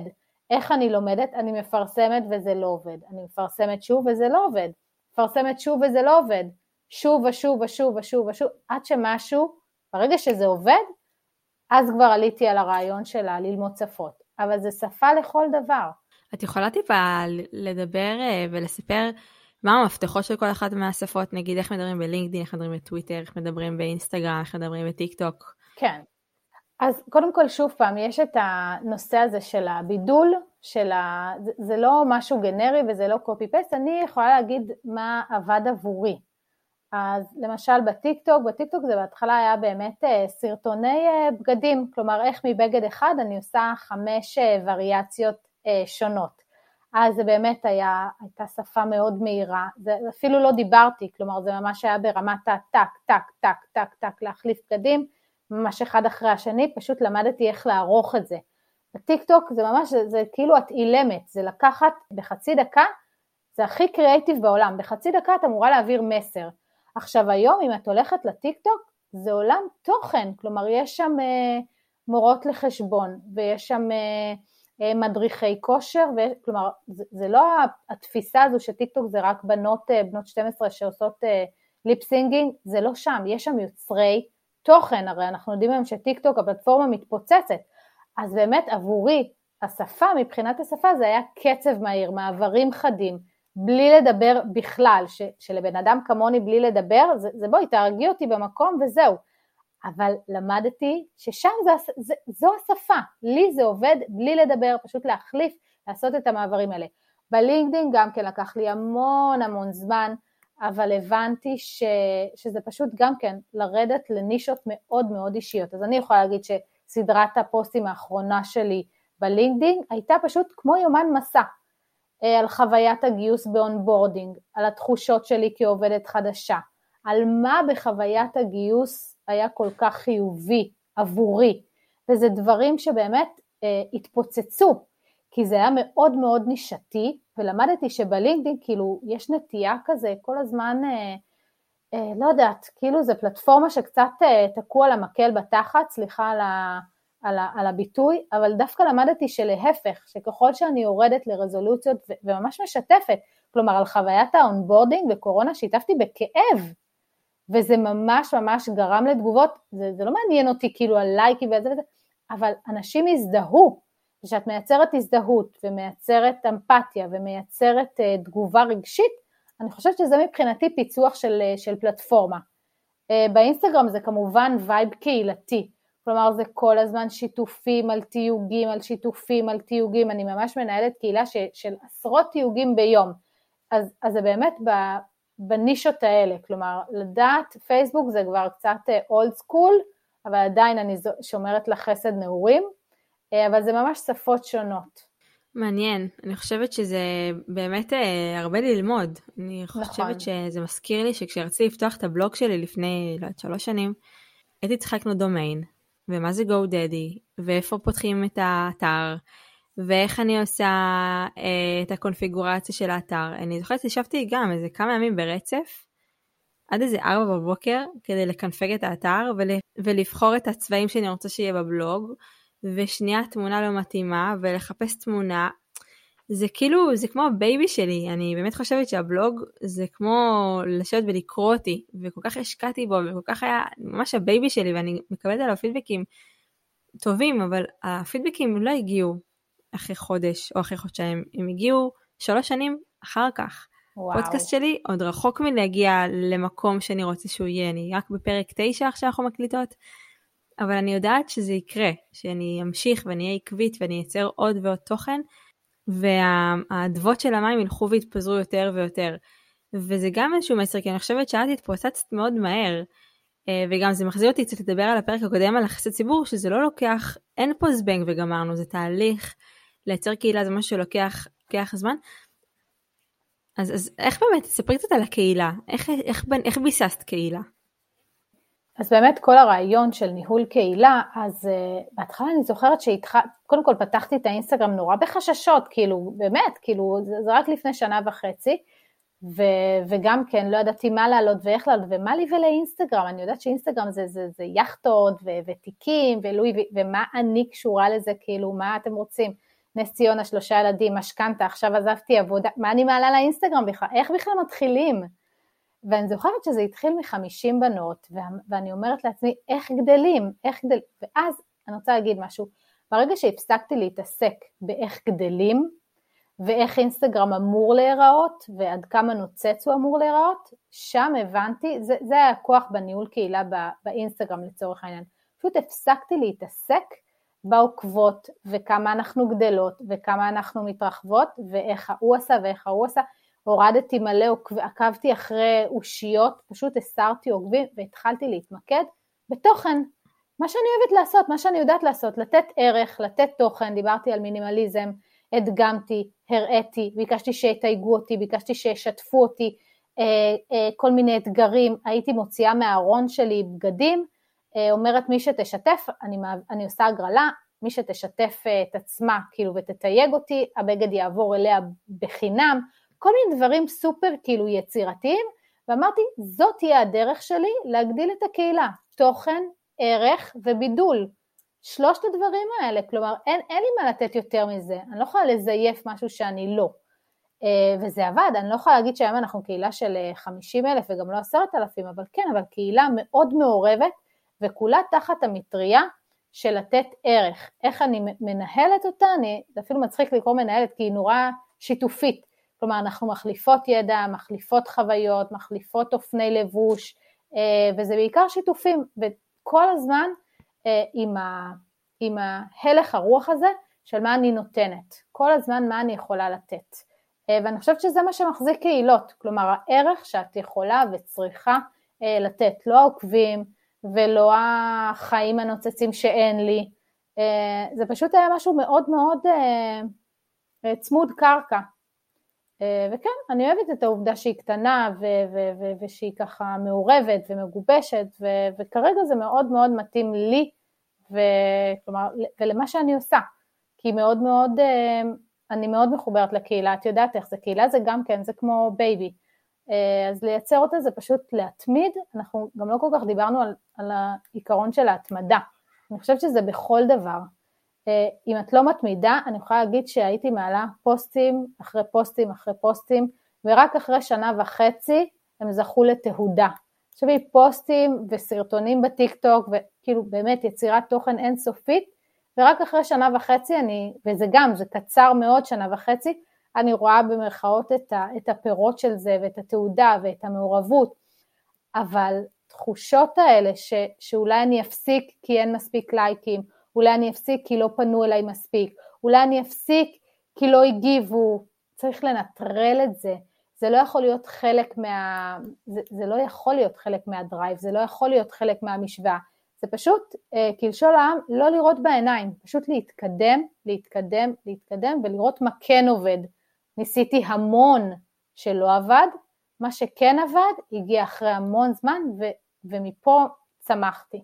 איך אני לומדת? אני מפרסמת וזה לא עובד. אני מפרסמת שוב וזה לא עובד. מפרסמת שוב וזה לא עובד. שוב ושוב ושוב ושוב ושוב, עד שמשהו, ברגע שזה עובד, אז כבר עליתי על הרעיון שלה ללמוד שפות, אבל זה שפה לכל דבר. את יכולה טיפה לדבר אה, ולספר מה המפתחות של כל אחת מהשפות, נגיד איך מדברים בלינקדאין, איך מדברים בטוויטר, איך מדברים באינסטגרם, איך מדברים בטיק טוק? כן. אז קודם כל, שוב פעם, יש את הנושא הזה של הבידול, של ה... זה, לא משהו גנרי וזה לא copy-paste, אני יכולה להגיד מה עבד עבורי. אז למשל בטיקטוק, בטיקטוק זה בהתחלה היה באמת אה, סרטוני אה, בגדים, כלומר איך מבגד אחד אני עושה חמש אה, וריאציות שונות. אז זה באמת היה, הייתה שפה מאוד מהירה, זה אפילו לא דיברתי, כלומר זה ממש היה ברמת הטק, טק, טק, טק, טק, להחליף בגדים, ממש אחד אחרי השני, פשוט למדתי איך לערוך את זה. בטיקטוק זה ממש, זה, זה כאילו את אילמת, זה לקחת בחצי דקה, זה הכי קריאייטיב בעולם, בחצי דקה את אמורה להעביר מסר. עכשיו היום אם את הולכת לטיקטוק זה עולם תוכן, כלומר יש שם אה, מורות לחשבון ויש שם אה, אה, מדריכי כושר, ו... כלומר זה, זה לא התפיסה הזו שטיקטוק זה רק בנות, אה, בנות 12 שעושות אה, lip singing, זה לא שם, יש שם יוצרי תוכן, הרי אנחנו יודעים היום שטיקטוק הפלטפורמה מתפוצצת, אז באמת עבורי השפה, מבחינת השפה זה היה קצב מהיר, מעברים חדים, בלי לדבר בכלל, ש, שלבן אדם כמוני בלי לדבר, זה, זה בואי תהרגי אותי במקום וזהו. אבל למדתי ששם זה, זה, זו השפה, לי זה עובד בלי לדבר, פשוט להחליף, לעשות את המעברים האלה. בלינקדאין גם כן לקח לי המון המון זמן, אבל הבנתי ש, שזה פשוט גם כן לרדת לנישות מאוד מאוד אישיות. אז אני יכולה להגיד שסדרת הפוסטים האחרונה שלי בלינקדאין הייתה פשוט כמו יומן מסע. אה, על חוויית הגיוס ב onboarding, על התחושות שלי כעובדת חדשה, על מה בחוויית הגיוס היה כל כך חיובי עבורי, וזה דברים שבאמת אה, התפוצצו, כי זה היה מאוד מאוד נישתי, ולמדתי שבלינקדאין כאילו יש נטייה כזה כל הזמן, אה, אה, לא יודעת, כאילו זה פלטפורמה שקצת אה, תקוע למקל בתחת, סליחה על ה... על, ה, על הביטוי, אבל דווקא למדתי שלהפך, שככל שאני יורדת לרזולוציות ו, וממש משתפת, כלומר על חוויית ה onboarding בקורונה שיתפתי בכאב, וזה ממש ממש גרם לתגובות, זה, זה לא מעניין אותי כאילו על לייקים וזה וזה, אבל אנשים הזדהו, וכשאת מייצרת הזדהות ומייצרת אמפתיה ומייצרת אה, תגובה רגשית, אני חושבת שזה מבחינתי פיצוח של, אה, של פלטפורמה. אה, באינסטגרם זה כמובן vibe קהילתי, כלומר זה כל הזמן שיתופים על תיוגים, על שיתופים על תיוגים, אני ממש מנהלת קהילה ש, של עשרות תיוגים ביום, אז, אז זה באמת בנישות האלה, כלומר לדעת, פייסבוק זה כבר קצת אולד סקול, אבל עדיין אני שומרת לה חסד נעורים, אבל זה ממש שפות שונות. מעניין, אני חושבת שזה באמת אה, הרבה ללמוד. אני נכון. חושבת שזה מזכיר לי שכשרציתי לפתוח את הבלוג שלי לפני, לא יודעת, שלוש שנים, הייתי צריכה לקנות דומיין, ומה זה GoDaddy, ואיפה פותחים את האתר, ואיך אני עושה אה, את הקונפיגורציה של האתר. אני זוכרת שישבתי גם איזה כמה ימים ברצף, עד איזה ארבע בבוקר, כדי לקנפג את האתר ול, ולבחור את הצבעים שאני רוצה שיהיה בבלוג, ושנייה תמונה לא מתאימה, ולחפש תמונה. זה כאילו, זה כמו ה baby שלי, אני באמת חושבת שהבלוג זה כמו לשבת ולקרוא אותי, וכל כך השקעתי בו, וכל כך היה ממש ה baby שלי, ואני מקבלת עליו פידבקים טובים, אבל הפידבקים לא הגיעו אחרי חודש או אחרי חודשיים, הם הגיעו שלוש שנים אחר כך. וואו. פודקאסט שלי עוד רחוק מלהגיע למקום שאני רוצה שהוא יהיה, אני רק בפרק תשע עכשיו אנחנו מקליטות, אבל אני יודעת שזה יקרה, שאני אמשיך ואני אהיה עקבית ואני אייצר עוד ועוד תוכן. והאדוות של המים ילכו ויתפזרו יותר ויותר. וזה גם איזשהו מסר, כי אני חושבת שאת התפוצצת מאוד מהר, אה, וגם זה מחזיר אותי קצת לדבר על הפרק הקודם על יחסי ציבור, שזה לא לוקח, אין פה זבנג וגמרנו, זה תהליך, לייצר קהילה זה משהו שלוקח זמן. אז, אז איך באמת, תספרי קצת על הקהילה, איך, איך, איך ביססת קהילה? אז באמת כל הרעיון של ניהול קהילה, אז uh, בהתחלה אני זוכרת שהתחלתי, קודם כל פתחתי את האינסטגרם נורא בחששות, כאילו באמת, כאילו זה, זה רק לפני שנה וחצי, ו, וגם כן לא ידעתי מה לעלות ואיך לעלות, ומה לי ולאינסטגרם, אני יודעת שאינסטגרם זה, זה, זה יאכטות ו, ותיקים ולואי, ו, ומה אני קשורה לזה, כאילו מה אתם רוצים, נס ציונה שלושה ילדים, משכנתה, עכשיו עזבתי עבודה, מה אני מעלה לאינסטגרם בכלל, איך בכלל מתחילים? ואני זוכרת שזה התחיל מחמישים בנות, ואני אומרת לעצמי, איך גדלים, איך גדלים, ואז אני רוצה להגיד משהו. ברגע שהפסקתי להתעסק באיך גדלים, ואיך אינסטגרם אמור להיראות, ועד כמה נוצץ הוא אמור להיראות, שם הבנתי, זה, זה היה הכוח בניהול קהילה באינסטגרם לצורך העניין. פשוט הפסקתי להתעסק בעוקבות, וכמה אנחנו גדלות, וכמה אנחנו מתרחבות, ואיך ההוא עשה ואיך ההוא עשה. הורדתי מלא, עקבתי אחרי אושיות, פשוט הסרתי עוקבים והתחלתי להתמקד בתוכן. מה שאני אוהבת לעשות, מה שאני יודעת לעשות, לתת ערך, לתת תוכן, דיברתי על מינימליזם, הדגמתי, הראיתי, ביקשתי שיתייגו אותי, ביקשתי שישתפו אותי, אה, אה, כל מיני אתגרים, הייתי מוציאה מהארון שלי בגדים, אה, אומרת מי שתשתף, אני, אני עושה הגרלה, מי שתשתף את עצמה כאילו ותתייג אותי, הבגד יעבור אליה בחינם, כל מיני דברים סופר כאילו יצירתיים, ואמרתי זאת תהיה הדרך שלי להגדיל את הקהילה, תוכן, ערך ובידול. שלושת הדברים האלה, כלומר אין, אין לי מה לתת יותר מזה, אני לא יכולה לזייף משהו שאני לא. Uh, וזה עבד, אני לא יכולה להגיד שהיום אנחנו קהילה של 50 אה, אלף וגם לא 10,000, אבל כן, אבל קהילה מאוד מעורבת וכולה תחת המטריה של לתת ערך. איך אני מנהלת אותה, אני, זה אפילו מצחיק לקרוא מנהלת כי היא נורא שיתופית. כלומר, אנחנו מחליפות ידע, מחליפות חוויות, מחליפות אופני לבוש, uh, וזה בעיקר שיתופים, וכל הזמן אה, עם, ה, עם ההלך הרוח הזה של מה אני נותנת, כל הזמן מה אני יכולה לתת. אה, ואני חושבת שזה מה שמחזיק קהילות, כלומר הערך שאת יכולה וצריכה אה, לתת, לא העוקבים ולא החיים הנוצצים שאין לי, זה פשוט היה משהו מאוד מאוד צמוד קרקע. וכן, אני אוהבת את העובדה שהיא קטנה ו- ו- ו- ושהיא ככה מעורבת ומגובשת ו- וכרגע זה מאוד מאוד מתאים לי וכלומר, ולמה שאני עושה, כי מאוד מאוד, אה, אני מאוד מחוברת לקהילה, את יודעת איך זה, קהילה זה גם כן, זה כמו baby, אה, אז לייצר אותה זה פשוט להתמיד, אנחנו גם לא כל כך דיברנו על, על העיקרון של ההתמדה, אני חושבת שזה בכל דבר, אה, אם את לא מתמידה, אני יכולה להגיד שהייתי מעלה פוסטים אחרי פוסטים אחרי פוסטים, ורק אחרי שנה וחצי הם זכו לתהודה. עכשיו היא פוסטים וסרטונים בטיק טוק, וכאילו באמת יצירת תוכן אינסופית, ורק אחרי שנה וחצי אני, וזה גם, זה קצר מאוד, שנה וחצי, אני רואה במרכאות את, ה, את הפירות של זה ואת התעודה ואת המעורבות, אבל תחושות האלה ש, שאולי אני אפסיק כי אין מספיק לייקים, אולי אני אפסיק כי לא פנו אליי מספיק, אולי אני אפסיק כי לא הגיבו, צריך לנטרל את זה, זה לא יכול להיות חלק מה... זה, זה לא יכול להיות חלק מהדרייב, זה לא יכול להיות חלק מהמשוואה. זה פשוט, אה, כלשון העם, לא לראות בעיניים, פשוט להתקדם, להתקדם, להתקדם ולראות מה כן עובד. ניסיתי המון שלא עבד, מה שכן עבד הגיע אחרי המון זמן ו, ומפה צמחתי.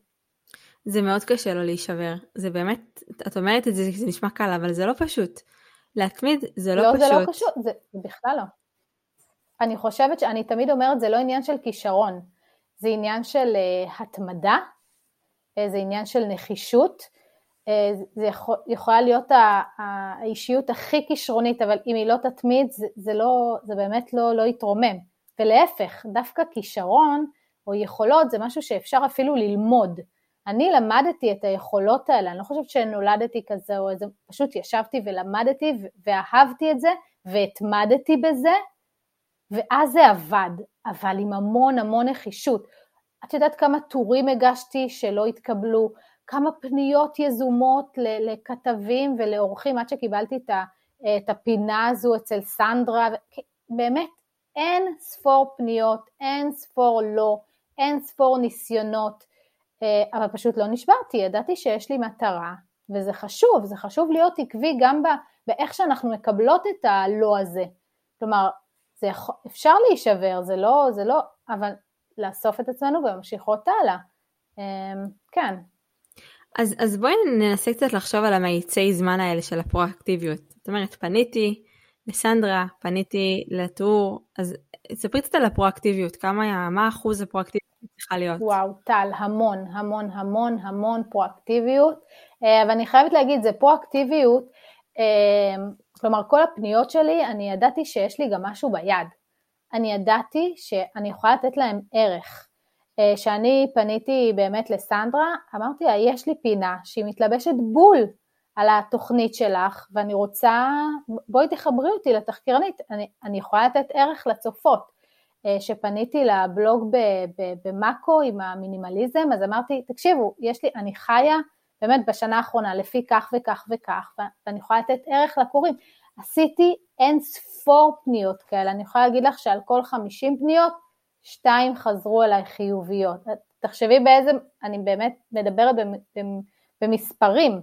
זה מאוד קשה לא להישבר, זה באמת, את אומרת את זה, זה נשמע קל, אבל זה לא פשוט. להתמיד זה לא, לא פשוט. לא, זה לא פשוט, זה בכלל לא. אני חושבת שאני תמיד אומרת זה לא עניין של כישרון, זה עניין של uh, התמדה, uh, זה עניין של נחישות, uh, זה יכול, יכולה להיות ה, האישיות הכי כישרונית, אבל אם היא לא תתמיד זה, זה, לא, זה באמת לא, לא יתרומם, ולהפך, דווקא כישרון או יכולות זה משהו שאפשר אפילו ללמוד. אני למדתי את היכולות האלה, אני לא חושבת שנולדתי כזה או איזה, פשוט ישבתי ולמדתי ואהבתי את זה והתמדתי בזה ואז זה עבד, אבל עם המון המון נחישות. את יודעת כמה טורים הגשתי שלא התקבלו, כמה פניות יזומות לכתבים ולאורחים עד שקיבלתי את הפינה הזו אצל סנדרה, באמת אין ספור פניות, אין ספור לא, אין ספור ניסיונות, אבל פשוט לא נשברתי, ידעתי שיש לי מטרה, וזה חשוב, זה חשוב להיות עקבי גם באיך שאנחנו מקבלות את הלא הזה. כלומר, זה יכול, אפשר להישבר, זה לא, זה לא, אבל לאסוף את עצמנו וממשיכות הלאה. אמ, כן. אז, אז בואי ננסה קצת לחשוב על המאיצי זמן האלה של הפרואקטיביות. זאת אומרת, פניתי לסנדרה, פניתי לטור, אז ספרי קצת על הפרואקטיביות, כמה, מה אחוז הפרואקטיביות צריכה להיות? וואו, טל, המון, המון, המון, המון פרואקטיביות, אה, ואני חייבת להגיד, זה פרואקטיביות אמ, כלומר, כל הפניות שלי, אני ידעתי שיש לי גם משהו ביד. אני ידעתי שאני יכולה לתת להם ערך. אה, שאני פניתי באמת לסנדרה, אמרתי לה, יש לי פינה שהיא מתלבשת בול על התוכנית שלך, ואני רוצה, בואי תחברי אותי לתחקירנית, אני, אני יכולה לתת ערך לצופות. אה, שפניתי לבלוג במאקו עם המינימליזם, אז אמרתי, תקשיבו, יש לי, אני חיה באמת בשנה האחרונה לפי כך וכך וכך, ואני יכולה לתת ערך לקוראים. עשיתי אין ספור פניות כאלה, אני יכולה להגיד לך שעל כל 50 פניות, שתיים חזרו אליי חיוביות. תחשבי באיזה, אני באמת מדברת במספרים,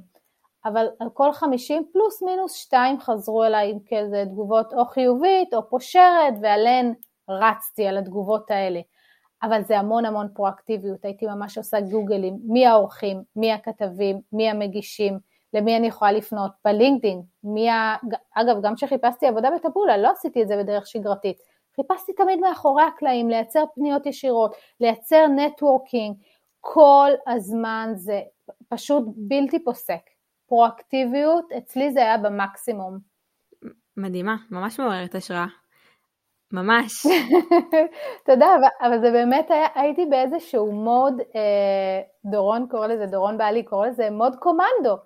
אבל על כל 50 פלוס מינוס שתיים חזרו אליי עם כאיזה תגובות או חיובית או פושרת, ועליהן רצתי על התגובות האלה. אבל זה המון המון פרואקטיביות, הייתי ממש עושה גוגלים, מי האורחים, מי הכתבים, מי המגישים, למי אני יכולה לפנות, בלינקדאין, מי ה... אגב, גם כשחיפשתי עבודה בטבולה, לא עשיתי את זה בדרך שגרתית, חיפשתי תמיד מאחורי הקלעים, לייצר פניות ישירות, לייצר נטוורקינג, כל הזמן זה פשוט בלתי פוסק. פרואקטיביות, אצלי זה היה במקסימום. מדהימה, ממש מעוררת השראה. ממש. תודה, אבל, אבל זה באמת היה, הייתי באיזשהו מוד, אה, דורון קורא לזה, דורון בעלי קורא לזה מוד קומנדו.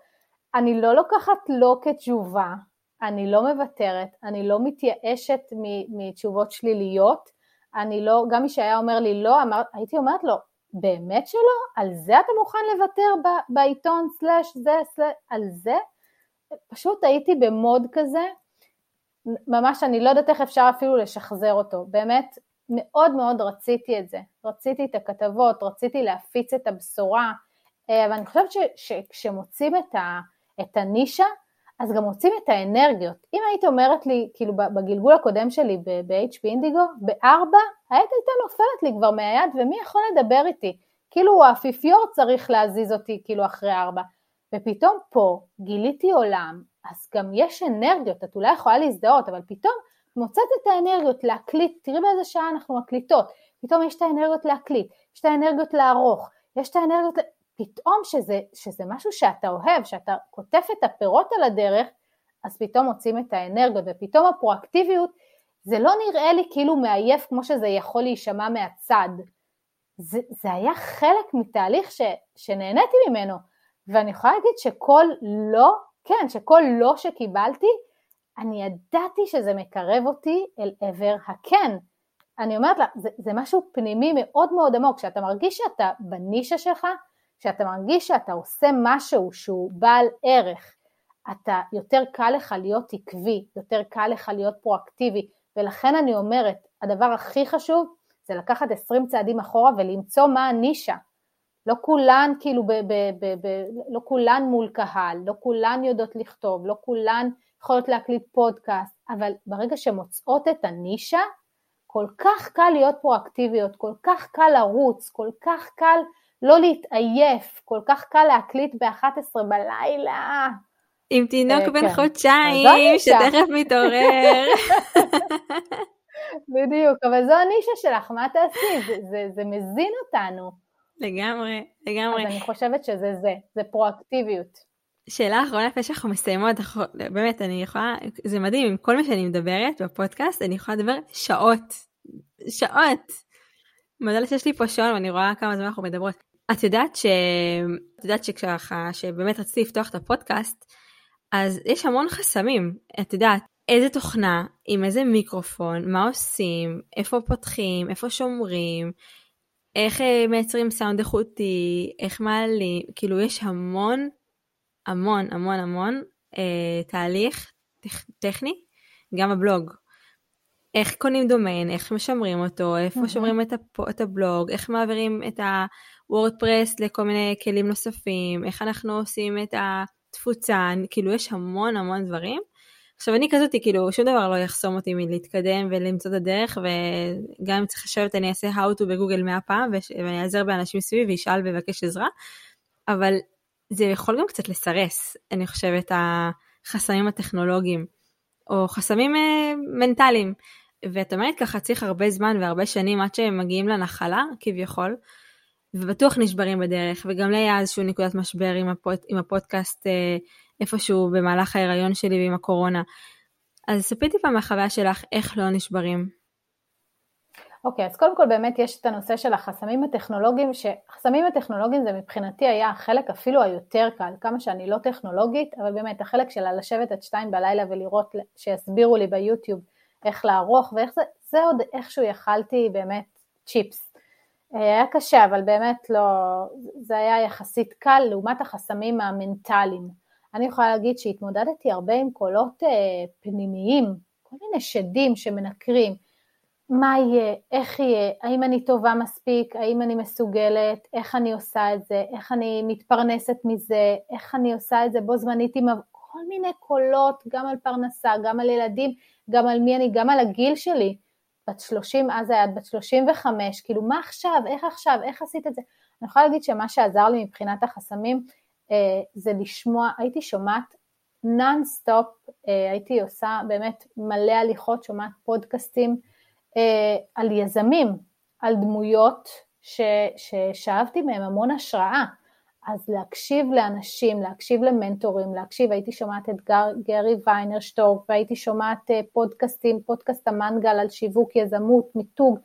אני לא לוקחת לא כתשובה, אני לא מוותרת, אני לא מתייאשת מתשובות שליליות, אני לא, גם מי שהיה אומר לי לא, אמר, הייתי אומרת לו, באמת שלא? על זה אתה מוכן לוותר בעיתון סלאש זה סלאש, על זה? פשוט הייתי במוד כזה, ממש אני לא יודעת איך אפשר אפילו לשחזר אותו, באמת מאוד מאוד רציתי את זה, רציתי את הכתבות, רציתי להפיץ את הבשורה, אה, אבל אני חושבת שכשמוצאים את, את הנישה, אז גם מוצאים את האנרגיות. אם היית אומרת לי, כאילו בגלגול הקודם שלי ב-HP אינדיגו, בארבע, היית הייתה נופלת לי כבר מהיד, ומי יכול לדבר איתי? כאילו האפיפיור צריך להזיז אותי כאילו אחרי ארבע. ופתאום פה גיליתי עולם אז גם יש אנרגיות, את אולי יכולה להזדהות, אבל פתאום מוצאת את האנרגיות להקליט, תראי באיזה שעה אנחנו מקליטות, פתאום יש את האנרגיות להקליט, יש את האנרגיות לערוך, יש את האנרגיות, פתאום שזה, שזה משהו שאתה אוהב, שאתה קוטף את הפירות על הדרך, אז פתאום מוצאים את האנרגיות, ופתאום הפרואקטיביות, זה לא נראה לי כאילו מעייף כמו שזה יכול להישמע מהצד, זה, זה היה חלק מתהליך ש, שנהניתי ממנו, ואני יכולה להגיד שכל לא כן, שכל לא שקיבלתי, אני ידעתי שזה מקרב אותי אל עבר הכן. אני אומרת לה, זה, זה משהו פנימי מאוד מאוד עמוק, כשאתה מרגיש שאתה בנישה שלך, כשאתה מרגיש שאתה עושה משהו שהוא בעל ערך, אתה, יותר קל לך להיות עקבי, יותר קל לך להיות פרואקטיבי, ולכן אני אומרת, הדבר הכי חשוב זה לקחת 20 צעדים אחורה ולמצוא מה הנישה. לא כולן כאילו, ב, ב, ב, ב, לא כולן מול קהל, לא כולן יודעות לכתוב, לא כולן יכולות להקליט פודקאסט, אבל ברגע שמוצאות את הנישה, כל כך קל להיות פרואקטיביות, כל כך קל לרוץ, כל כך קל לא להתעייף, כל כך קל להקליט ב-11 בלילה. עם תינוק בן כן. חודשיים שתכף מתעורר. בדיוק, אבל זו הנישה שלך, מה תעשי? זה, זה, זה מזין אותנו. לגמרי, לגמרי. אז אני חושבת שזה זה, זה פרואקטיביות. שאלה אחרונה לפני שאנחנו מסיימות, באמת, אני יכולה, זה מדהים, עם כל מי שאני מדברת בפודקאסט, אני יכולה לדבר שעות, שעות. מזל שיש לי פה שעון ואני רואה כמה זמן אנחנו מדברות. את יודעת ש... את יודעת שככה, שבאמת רציתי לפתוח את הפודקאסט, אז יש המון חסמים, את יודעת, איזה תוכנה, עם איזה מיקרופון, מה עושים, איפה פותחים, איפה שומרים, איך אה, מייצרים סאונד איכותי, איך מעלים, כאילו יש המון, המון, המון, המון אה, תהליך טכ, טכני, גם הבלוג. איך קונים דומיין, איך משמרים אותו, איפה mm-hmm. שומרים את, הפ, את הבלוג, איך מעבירים את הוורדפרס לכל מיני כלים נוספים, איך אנחנו עושים את התפוצה, כאילו יש המון המון דברים. עכשיו אני כזאתי, כאילו שום דבר לא יחסום אותי מלהתקדם ולמצוא את הדרך, וגם אם צריך לשבת אני אעשה how to בגוגל מאה פעם, ואני אעזר באנשים סביבי וישאל ויבקש עזרה, אבל זה יכול גם קצת לסרס, אני חושבת, החסמים הטכנולוגיים, או חסמים אה, מנטליים. ואת אומרת ככה צריך הרבה זמן והרבה שנים עד שהם מגיעים לנחלה כביכול, ובטוח נשברים בדרך, וגם לי היה איזושהי נקודת משבר עם, הפוד, עם הפודקאסט אה, איפשהו במהלך ההיריון שלי ועם הקורונה. אז ספרי טיפה מהחוויה שלך איך לא נשברים. אוקיי, okay, אז קודם כל באמת יש את הנושא של החסמים הטכנולוגיים, שחסמים הטכנולוגיים זה מבחינתי היה החלק אפילו היותר קל, כמה שאני לא טכנולוגית, אבל באמת החלק של לשבת עד שתיים בלילה ולראות, שיסבירו לי ביוטיוב איך לערוך ואיך זה, זה עוד איכשהו יכלתי באמת צ'יפס. אה, היה קשה, אבל באמת לא, זה היה יחסית קל לעומת החסמים המנטליים. אני יכולה להגיד שהתמודדתי הרבה עם קולות אה, פנימיים, כל מיני שדים שמנקרים, מה יהיה, איך יהיה, האם אני טובה מספיק, האם אני מסוגלת, איך אני עושה את זה, איך אני מתפרנסת מזה, איך אני עושה את זה? בו זמנית עם כל מיני קולות, גם על פרנסה, גם על ילדים, גם על מי אני, גם על הגיל שלי. בת 30, אז היה בת 35, כאילו מה עכשיו, איך עכשיו, איך עשית את זה? אני יכולה להגיד שמה שעזר לי מבחינת החסמים זה לשמוע, הייתי שומעת נונסטופ, אה, הייתי עושה באמת מלא הליכות, שומעת פודקאסטים אה, על יזמים, על דמויות ש, ששאבתי מהם המון השראה. אז להקשיב לאנשים, להקשיב למנטורים, להקשיב, הייתי שומעת את גר, גרי ויינר שטורק והייתי שומעת אה, פודקאסטים, פודקאסט המנגל על שיווק, יזמות, מיתוג,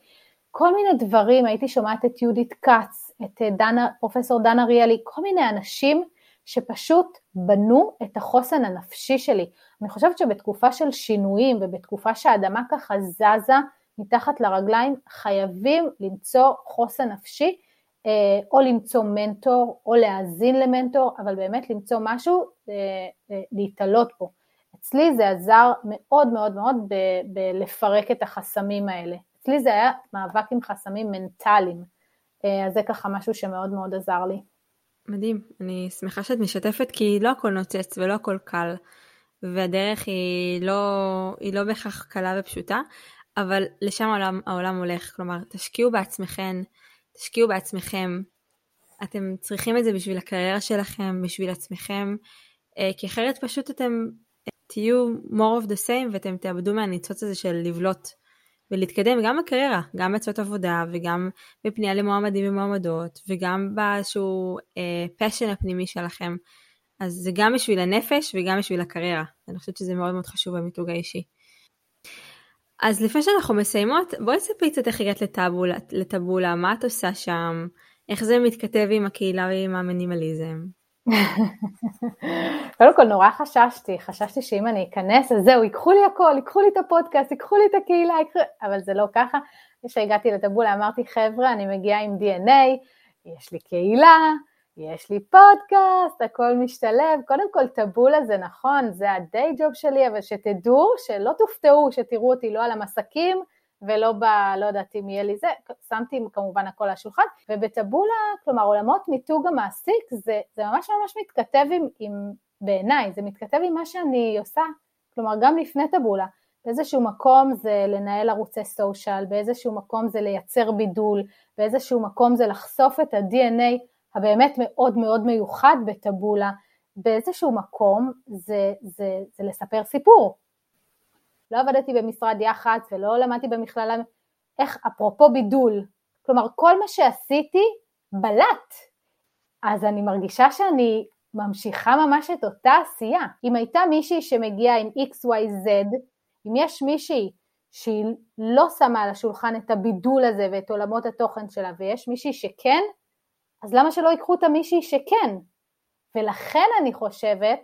כל מיני דברים, הייתי שומעת את יהודית כץ, את אה, דנה, פרופסור דן אריאלי, כל מיני אנשים שפשוט בנו את החוסן הנפשי שלי. אני חושבת שבתקופה של שינויים ובתקופה שהאדמה ככה זזה מתחת לרגליים, חייבים למצוא חוסן נפשי אה, או למצוא מנטור, או להאזין למנטור, אבל באמת למצוא משהו אה, להתעלות בו. אצלי זה עזר מאוד מאוד מאוד בלפרק את החסמים האלה. אצלי זה היה מאבק עם חסמים מנטליים, אז זה ככה משהו שמאוד מאוד עזר לי. מדהים, אני שמחה שאת משתפת כי לא הכל נוצץ ולא הכל קל, והדרך היא לא, היא לא בהכרח קלה ופשוטה, אבל לשם העולם, העולם הולך, כלומר תשקיעו בעצמכם, תשקיעו בעצמכם. אתם צריכים את זה בשביל הקריירה שלכם, בשביל עצמכם, אה, כי אחרת פשוט אתם אה, תהיו more of the same ואתם תאבדו מהניצוץ הזה של לבלוט ולהתקדם גם בקריירה, גם בהצעות עבודה וגם בפנייה למועמדים ומועמדות וגם באיזשהו פשן אה, הפנימי שלכם. אז זה גם בשביל הנפש וגם בשביל הקריירה. אני חושבת שזה מאוד מאוד חשוב במיתוג האישי. אז לפני שאנחנו מסיימות, בואי תספרי קצת איך הגעת לטבולה, לטבולה, מה את עושה שם, איך זה מתכתב עם הקהילה ועם המינימליזם. קודם כל נורא חששתי, חששתי שאם אני אכנס אז זהו, ייקחו לי הכל, ייקחו לי את הפודקאסט, ייקחו לי את הקהילה, ייקחו... אבל זה לא ככה. כשהגעתי לטבולה אמרתי חבר'ה, אני מגיעה עם DNA, יש לי קהילה, יש לי פודקאסט, הכל משתלב, קודם כל טבולה זה נכון, זה הדיי ג'וב שלי, אבל שתדעו, שלא תופתעו שתראו אותי לא על המסקים ולא ב... לא יודעת אם יהיה לי זה, שמתי כמובן הכל על השולחן, ובטבולה, כלומר עולמות מיתוג המעסיק, זה, זה ממש ממש מתכתב עם, עם בעיניי, זה מתכתב עם מה שאני עושה, כלומר גם לפני טבולה, באיזשהו מקום זה לנהל ערוצי סושיאל, באיזשהו מקום זה לייצר בידול, באיזשהו מקום זה לחשוף את ה-DNA הבאמת מאוד מאוד מיוחד בטבולה, באיזשהו מקום זה, זה, זה לספר סיפור. לא עבדתי במשרד יח"צ ולא למדתי במכללה, איך, אפרופו בידול, כלומר כל מה שעשיתי בלט, אז אני מרגישה שאני ממשיכה ממש את אותה עשייה. אם הייתה מישהי שמגיעה עם XYZ, אם יש מישהי שהיא לא שמה על השולחן את הבידול הזה ואת עולמות התוכן שלה, ויש מישהי שכן, אז למה שלא ייקחו את המישהי שכן? ולכן אני חושבת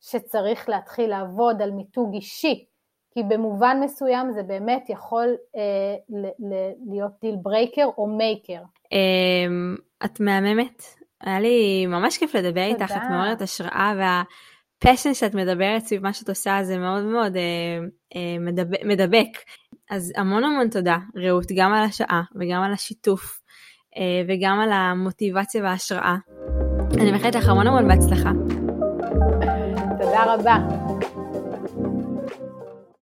שצריך להתחיל לעבוד על מיתוג אישי, כי במובן מסוים זה באמת יכול אה, ל- ל- להיות deal breaker או maker. אה, את מהממת, היה לי ממש כיף לדבר איתך, את מעוררת השראה וה passion שאת מדברת סביב מה שאת עושה זה מאוד מאוד אה, אה, מדבק, מדבק. אז המון המון תודה רעות, גם על השעה וגם על השיתוף אה, וגם על המוטיבציה וההשראה. אני מאחלת לך המון המון בהצלחה. תודה רבה.